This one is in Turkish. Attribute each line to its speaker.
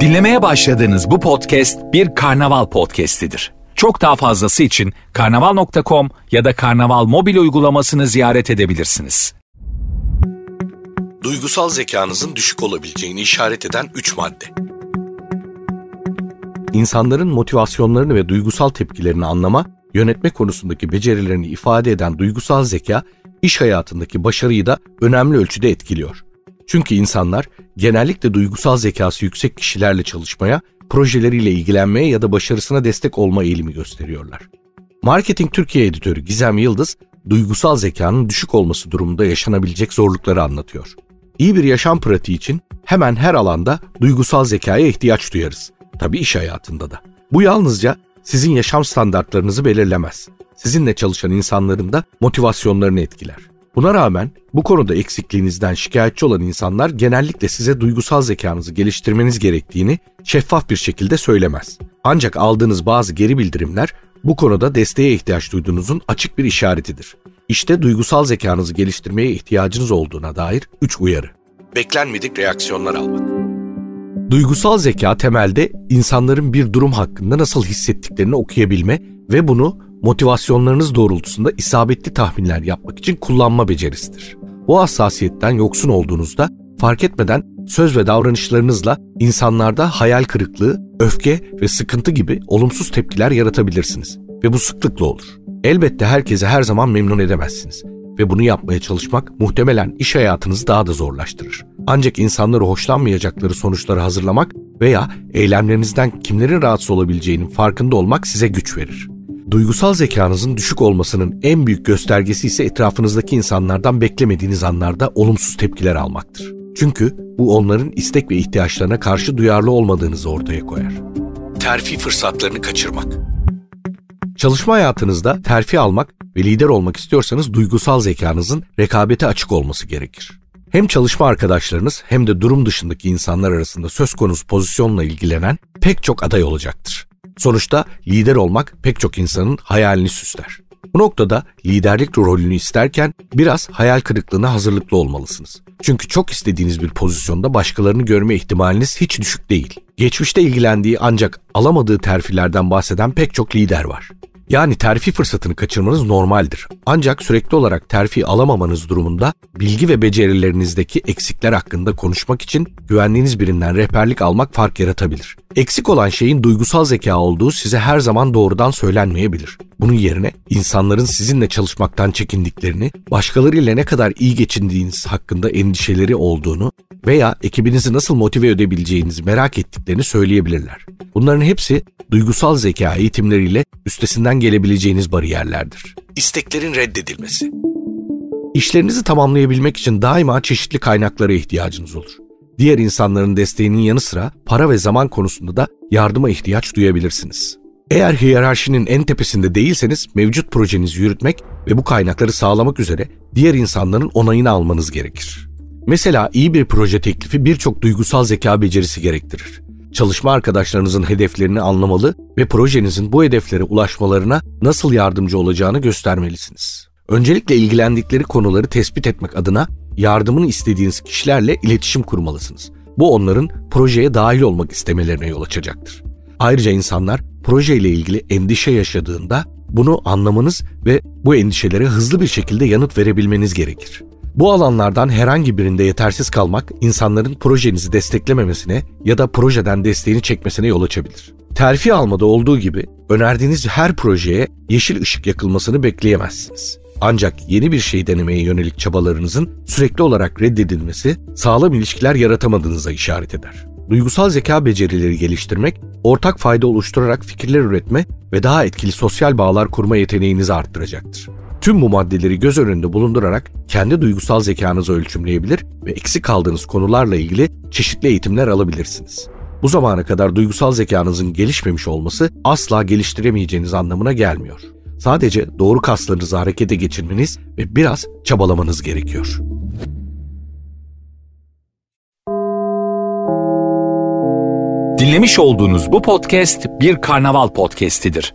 Speaker 1: Dinlemeye başladığınız bu podcast bir karnaval podcastidir. Çok daha fazlası için karnaval.com ya da karnaval mobil uygulamasını ziyaret edebilirsiniz.
Speaker 2: Duygusal zekanızın düşük olabileceğini işaret eden 3 madde. İnsanların motivasyonlarını ve duygusal tepkilerini anlama, yönetme konusundaki becerilerini ifade eden duygusal zeka, iş hayatındaki başarıyı da önemli ölçüde etkiliyor. Çünkü insanlar genellikle duygusal zekası yüksek kişilerle çalışmaya, projeleriyle ilgilenmeye ya da başarısına destek olma eğilimi gösteriyorlar. Marketing Türkiye editörü Gizem Yıldız, duygusal zekanın düşük olması durumunda yaşanabilecek zorlukları anlatıyor. İyi bir yaşam pratiği için hemen her alanda duygusal zekaya ihtiyaç duyarız. Tabii iş hayatında da. Bu yalnızca sizin yaşam standartlarınızı belirlemez. Sizinle çalışan insanların da motivasyonlarını etkiler. Buna rağmen bu konuda eksikliğinizden şikayetçi olan insanlar genellikle size duygusal zekanızı geliştirmeniz gerektiğini şeffaf bir şekilde söylemez. Ancak aldığınız bazı geri bildirimler bu konuda desteğe ihtiyaç duyduğunuzun açık bir işaretidir. İşte duygusal zekanızı geliştirmeye ihtiyacınız olduğuna dair 3 uyarı. Beklenmedik reaksiyonlar almak. Duygusal zeka temelde insanların bir durum hakkında nasıl hissettiklerini okuyabilme ve bunu motivasyonlarınız doğrultusunda isabetli tahminler yapmak için kullanma becerisidir. Bu hassasiyetten yoksun olduğunuzda fark etmeden söz ve davranışlarınızla insanlarda hayal kırıklığı, öfke ve sıkıntı gibi olumsuz tepkiler yaratabilirsiniz ve bu sıklıkla olur. Elbette herkese her zaman memnun edemezsiniz ve bunu yapmaya çalışmak muhtemelen iş hayatınızı daha da zorlaştırır. Ancak insanları hoşlanmayacakları sonuçları hazırlamak veya eylemlerinizden kimlerin rahatsız olabileceğinin farkında olmak size güç verir. Duygusal zekanızın düşük olmasının en büyük göstergesi ise etrafınızdaki insanlardan beklemediğiniz anlarda olumsuz tepkiler almaktır. Çünkü bu onların istek ve ihtiyaçlarına karşı duyarlı olmadığınızı ortaya koyar. Terfi fırsatlarını kaçırmak. Çalışma hayatınızda terfi almak ve lider olmak istiyorsanız duygusal zekanızın rekabete açık olması gerekir. Hem çalışma arkadaşlarınız hem de durum dışındaki insanlar arasında söz konusu pozisyonla ilgilenen pek çok aday olacaktır. Sonuçta lider olmak pek çok insanın hayalini süsler. Bu noktada liderlik rolünü isterken biraz hayal kırıklığına hazırlıklı olmalısınız. Çünkü çok istediğiniz bir pozisyonda başkalarını görme ihtimaliniz hiç düşük değil. Geçmişte ilgilendiği ancak alamadığı terfilerden bahseden pek çok lider var. Yani terfi fırsatını kaçırmanız normaldir. Ancak sürekli olarak terfi alamamanız durumunda bilgi ve becerilerinizdeki eksikler hakkında konuşmak için güvendiğiniz birinden rehberlik almak fark yaratabilir. Eksik olan şeyin duygusal zeka olduğu size her zaman doğrudan söylenmeyebilir. Bunun yerine insanların sizinle çalışmaktan çekindiklerini, başkalarıyla ne kadar iyi geçindiğiniz hakkında endişeleri olduğunu veya ekibinizi nasıl motive edebileceğinizi merak ettiklerini söyleyebilirler. Bunların hepsi duygusal zeka eğitimleriyle üstesinden gelebileceğiniz bariyerlerdir. İsteklerin reddedilmesi. İşlerinizi tamamlayabilmek için daima çeşitli kaynaklara ihtiyacınız olur. Diğer insanların desteğinin yanı sıra para ve zaman konusunda da yardıma ihtiyaç duyabilirsiniz. Eğer hiyerarşinin en tepesinde değilseniz mevcut projenizi yürütmek ve bu kaynakları sağlamak üzere diğer insanların onayını almanız gerekir. Mesela iyi bir proje teklifi birçok duygusal zeka becerisi gerektirir. Çalışma arkadaşlarınızın hedeflerini anlamalı ve projenizin bu hedeflere ulaşmalarına nasıl yardımcı olacağını göstermelisiniz. Öncelikle ilgilendikleri konuları tespit etmek adına yardımını istediğiniz kişilerle iletişim kurmalısınız. Bu onların projeye dahil olmak istemelerine yol açacaktır. Ayrıca insanlar projeyle ilgili endişe yaşadığında bunu anlamanız ve bu endişelere hızlı bir şekilde yanıt verebilmeniz gerekir. Bu alanlardan herhangi birinde yetersiz kalmak insanların projenizi desteklememesine ya da projeden desteğini çekmesine yol açabilir. Terfi almada olduğu gibi önerdiğiniz her projeye yeşil ışık yakılmasını bekleyemezsiniz. Ancak yeni bir şey denemeye yönelik çabalarınızın sürekli olarak reddedilmesi sağlam ilişkiler yaratamadığınıza işaret eder. Duygusal zeka becerileri geliştirmek, ortak fayda oluşturarak fikirler üretme ve daha etkili sosyal bağlar kurma yeteneğinizi arttıracaktır. Tüm bu maddeleri göz önünde bulundurarak kendi duygusal zekanızı ölçümleyebilir ve eksik kaldığınız konularla ilgili çeşitli eğitimler alabilirsiniz. Bu zamana kadar duygusal zekanızın gelişmemiş olması asla geliştiremeyeceğiniz anlamına gelmiyor. Sadece doğru kaslarınızı harekete geçirmeniz ve biraz çabalamanız gerekiyor.
Speaker 1: Dinlemiş olduğunuz bu podcast bir karnaval podcastidir.